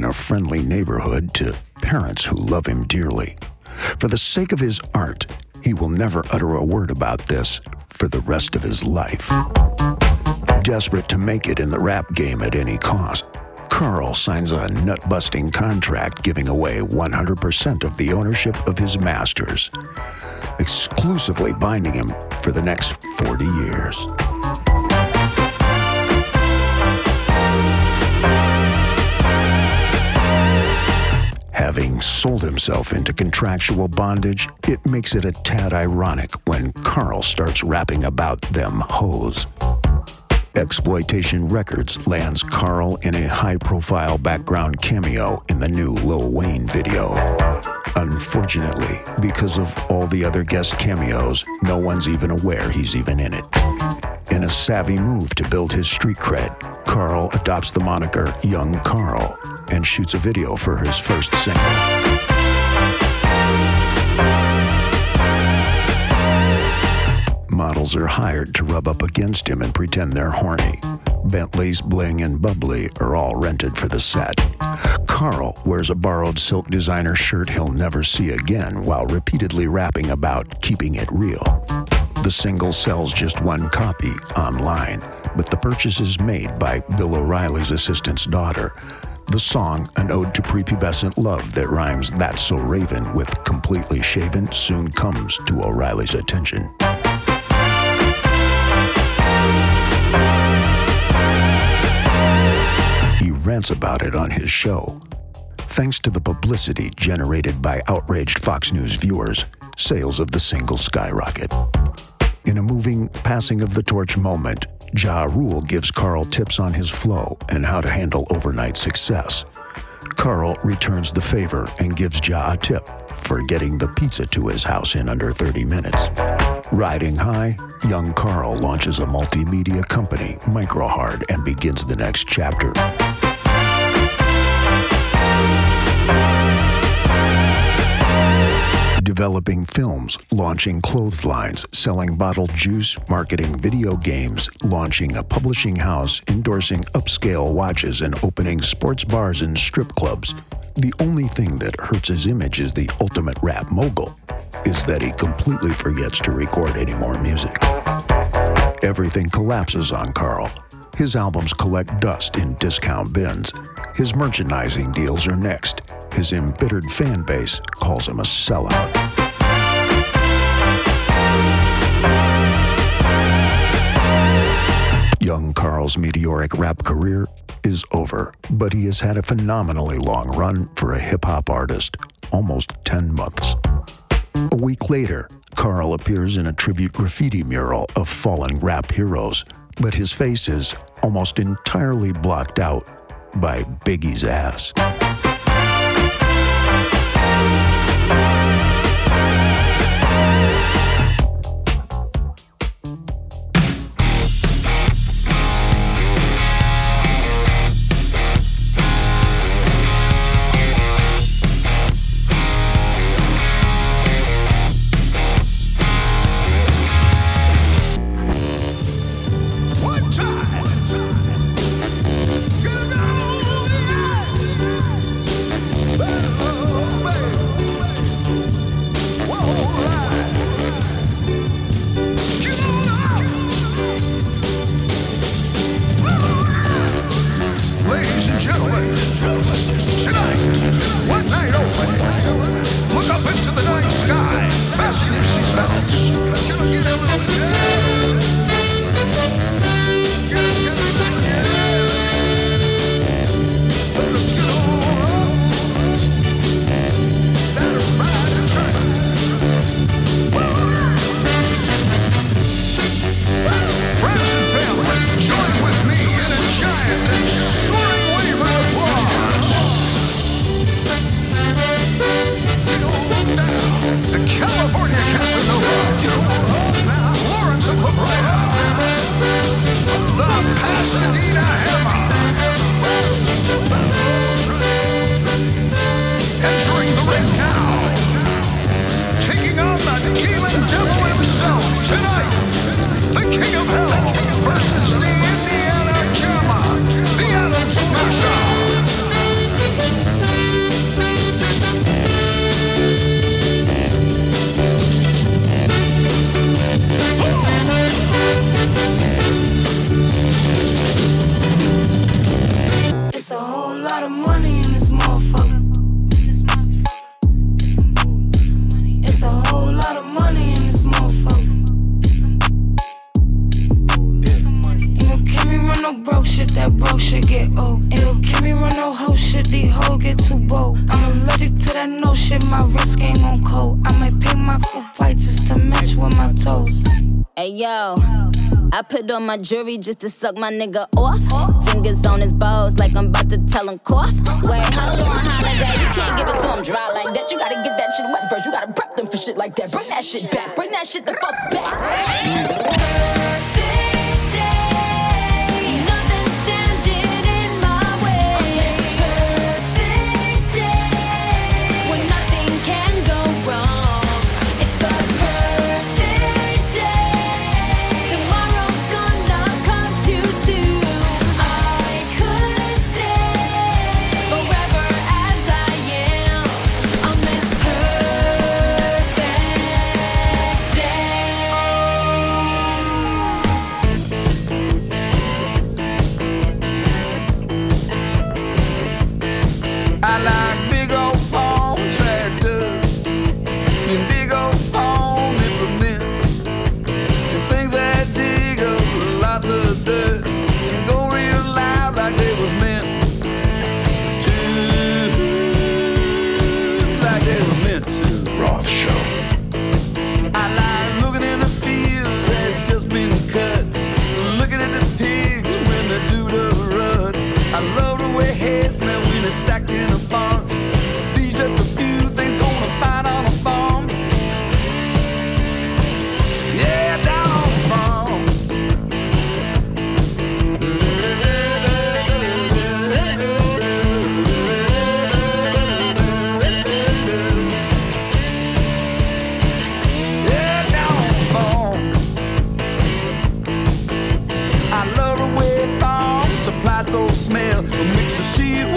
in a friendly neighborhood to parents who love him dearly. For the sake of his art, he will never utter a word about this for the rest of his life. Desperate to make it in the rap game at any cost, Carl signs a nut busting contract giving away 100% of the ownership of his masters, exclusively binding him for the next 40 years. Having sold himself into contractual bondage, it makes it a tad ironic when Carl starts rapping about them hoes. Exploitation Records lands Carl in a high profile background cameo in the new Lil Wayne video. Unfortunately, because of all the other guest cameos, no one's even aware he's even in it. In a savvy move to build his street cred, Carl adopts the moniker Young Carl and shoots a video for his first single. Models are hired to rub up against him and pretend they're horny. Bentleys, Bling, and Bubbly are all rented for the set. Carl wears a borrowed silk designer shirt he'll never see again while repeatedly rapping about keeping it real. The single sells just one copy online, but the purchase is made by Bill O'Reilly's assistant's daughter. The song, an ode to prepubescent love that rhymes That's So Raven with completely shaven, soon comes to O'Reilly's attention. He rants about it on his show. Thanks to the publicity generated by outraged Fox News viewers, sales of the single skyrocket. In a moving passing of the torch moment, Ja Rule gives Carl tips on his flow and how to handle overnight success. Carl returns the favor and gives Ja a tip for getting the pizza to his house in under 30 minutes. Riding high, young Carl launches a multimedia company, Microhard, and begins the next chapter. Developing films, launching clotheslines, selling bottled juice, marketing video games, launching a publishing house, endorsing upscale watches, and opening sports bars and strip clubs. The only thing that hurts his image as the ultimate rap mogul is that he completely forgets to record any more music. Everything collapses on Carl. His albums collect dust in discount bins. His merchandising deals are next. His embittered fan base calls him a sellout. Young Carl's meteoric rap career is over, but he has had a phenomenally long run for a hip hop artist, almost 10 months. A week later, Carl appears in a tribute graffiti mural of fallen rap heroes, but his face is almost entirely blocked out by Biggie's ass. One yo. I put on my jewelry just to suck my nigga off. Fingers on his balls like I'm about to tell him cough. Wait, hold on, holiday. You can't give it to him dry like that. You gotta get that shit wet first. You gotta prep them for shit like that. Bring that shit back. Bring that shit the fuck back. Let's get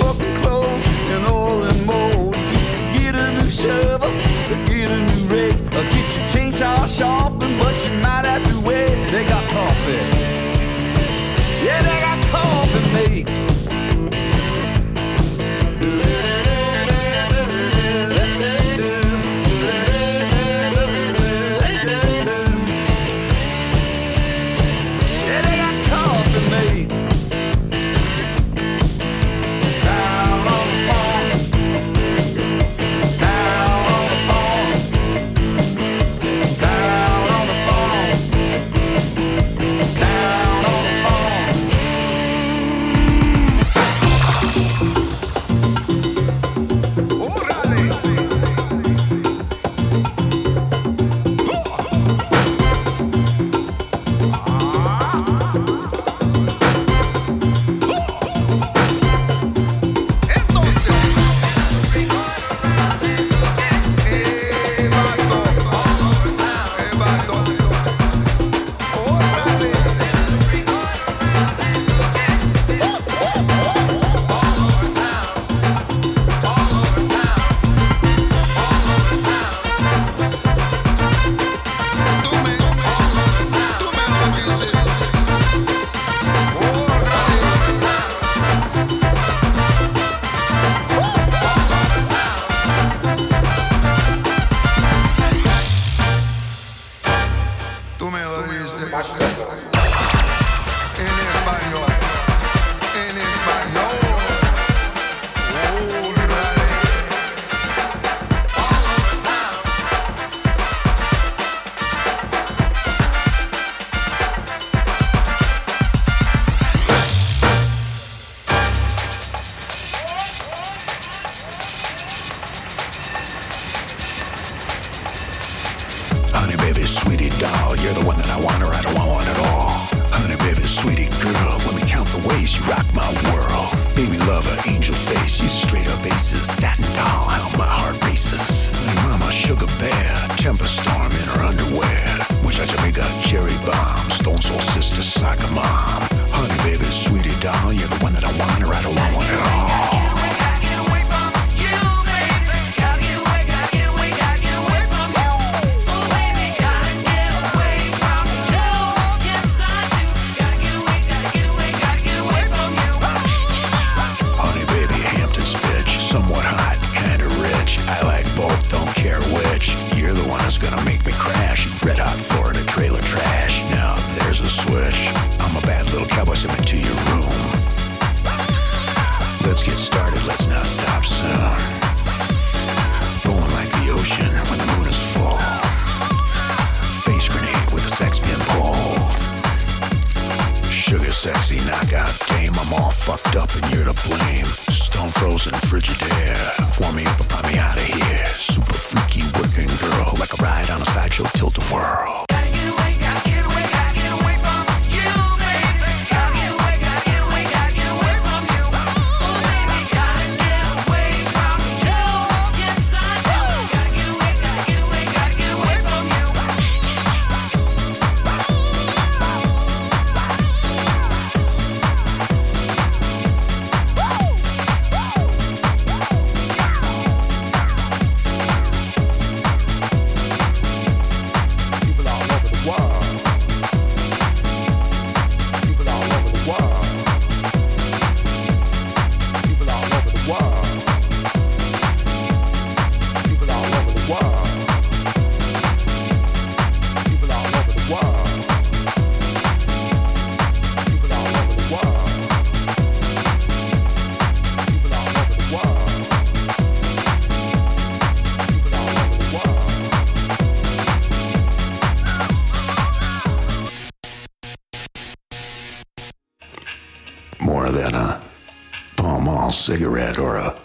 cigarette or a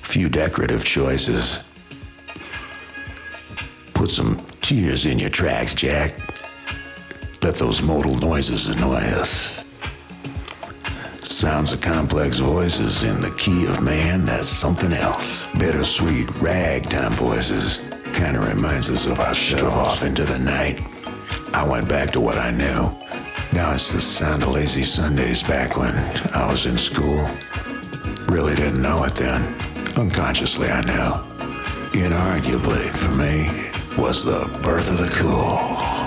few decorative choices. Put some tears in your tracks, Jack. Let those modal noises annoy us. Sounds of complex voices in the key of man, that's something else. Bittersweet ragtime voices kind of reminds us of our shove off into the night. I went back to what I knew. Now it's the sound of lazy Sundays back when I was in school. Really didn't know it then. Unconsciously, I knew. Inarguably, for me, was the birth of the cool.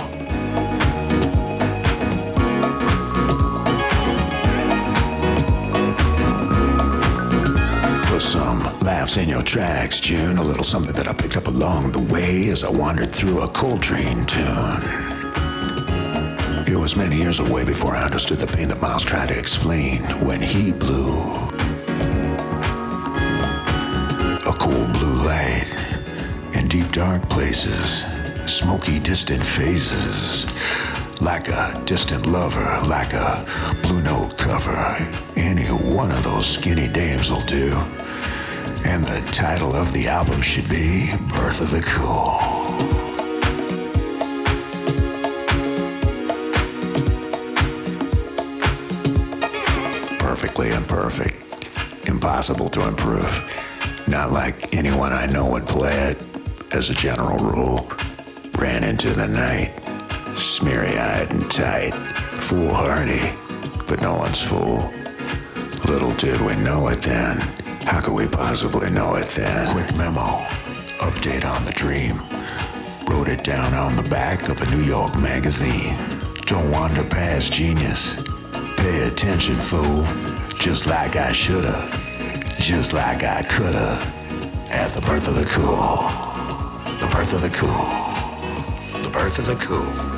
Laughs in your tracks, June. A little something that I picked up along the way as I wandered through a Coltrane tune. It was many years away before I understood the pain that Miles tried to explain when he blew. A cool blue light in deep dark places, smoky distant phases, like a distant lover, like a blue note cover. Any one of those skinny dames will do. And the title of the album should be Birth of the Cool. perfectly imperfect, impossible to improve. Not like anyone I know would play it, as a general rule. Ran into the night, smeary eyed and tight, foolhardy, but no one's fool. Little did we know it then. How could we possibly know it then? Quick memo, update on the dream. Wrote it down on the back of a New York magazine. Don't wander past genius. Pay attention, fool, just like I shoulda just like I coulda at the birth of the cool. The birth of the cool. The birth of the cool.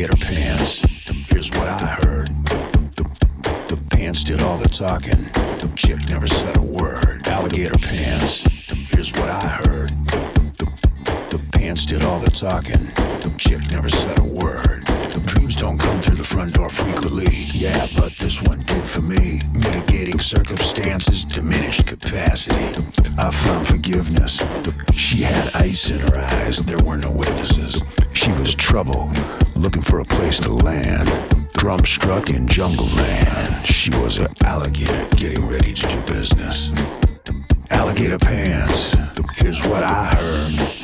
alligator pants. Here's what I heard. The pants did all the talking. The chick never said a word. Alligator pants. Here's what I heard. The pants did all the talking. The chick never said a word. The dreams don't come through the front door frequently. Yeah, but this one did for me. Mitigating circumstances, diminished capacity. I found forgiveness. She had ice in her eyes. There were no witnesses. She was trouble looking for a place to land. Drum struck in jungle land. She was an alligator getting ready to do business. Alligator pants. Here's what I heard.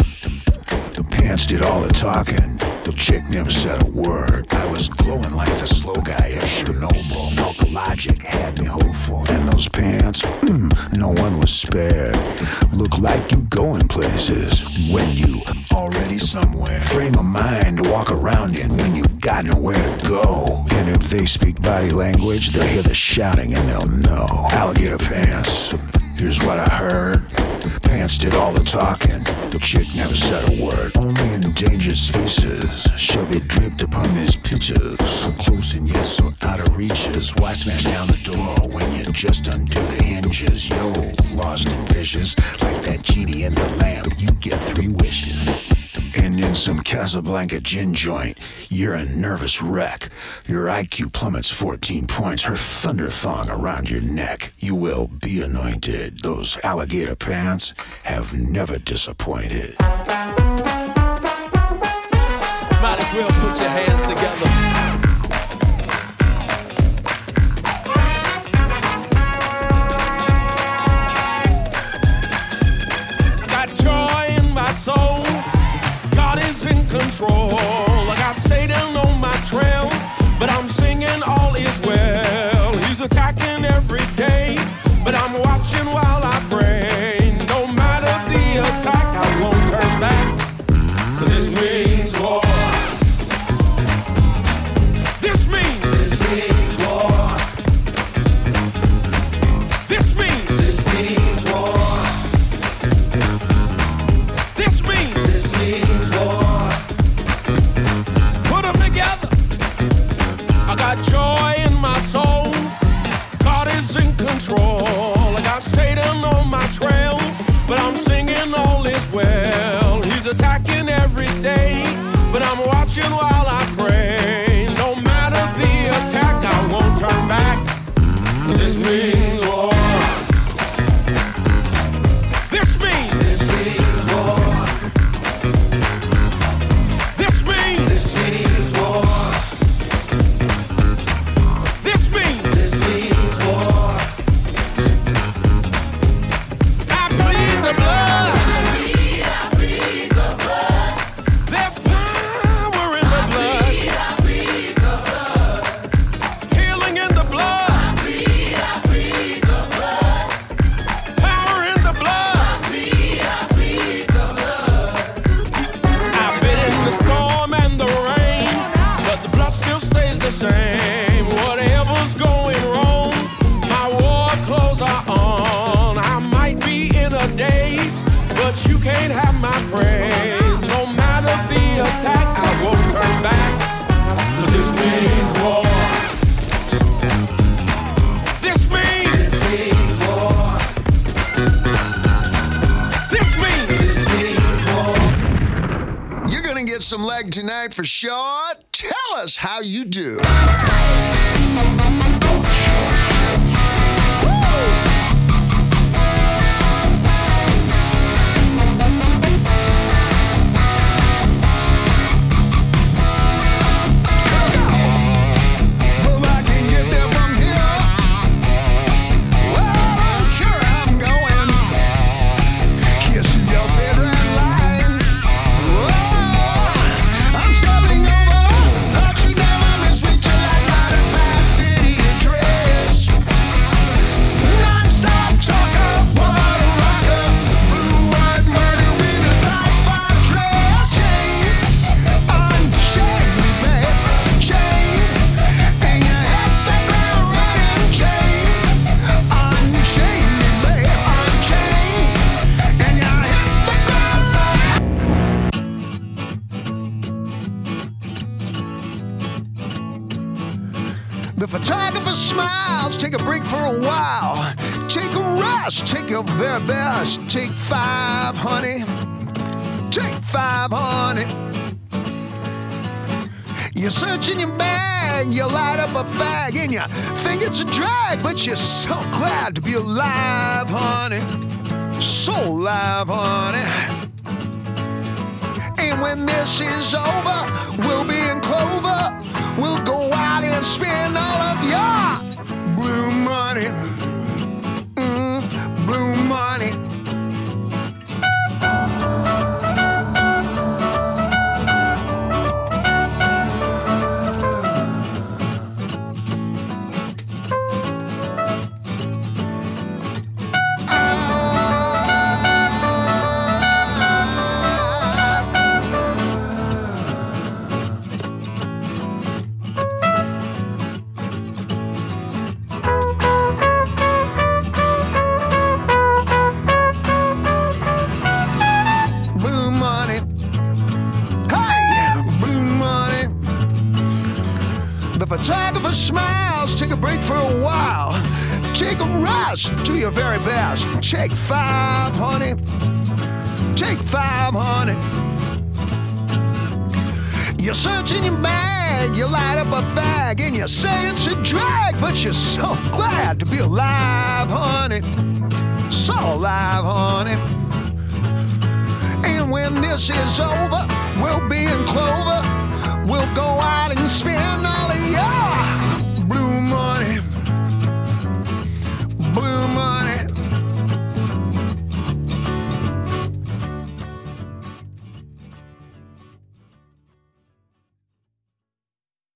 Pants did all the talking. The chick never said a word. I was glowing like the slow guy at Chernobyl. Logic had me hopeful. And those pants, mm, no one was spared. Look like you going places when you already somewhere. Frame of mind to walk around in when you got nowhere to go. And if they speak body language, they'll hear the shouting and they'll know. Alligator pants. Here's what I heard. Pants did all the talking. Chick never said a word. Only in endangered species shall be draped upon these pictures. So close and yet so out of reaches. Why smash down the door when you just undo the hinges? Yo, lost in vicious, like that genie in the lamp. You get three wishes. And in some Casablanca gin joint, you're a nervous wreck. Your IQ plummets 14 points, her thunder thong around your neck. You will be anointed. Those alligator pants have never disappointed. Might as well put your hands together. Leg tonight for sure. Tell us how you do. Smiles, take a break for a while. Take a rest, take your very best. Take five, honey. Take five, honey. You're searching your bag, you light up a fag, and you think it's a drag, but you're so glad to be alive, honey. So alive, honey. And when this is over, we'll be in clover. We'll go out and spend all of your blue money. A. Do your very best. Take five, honey. Take five, honey. You're searching your bag, you light up a fag, and you say it's a drag, but you're so glad to be alive, honey. So alive, honey. And when this is over, we'll be in clover. We'll go out and spend all of your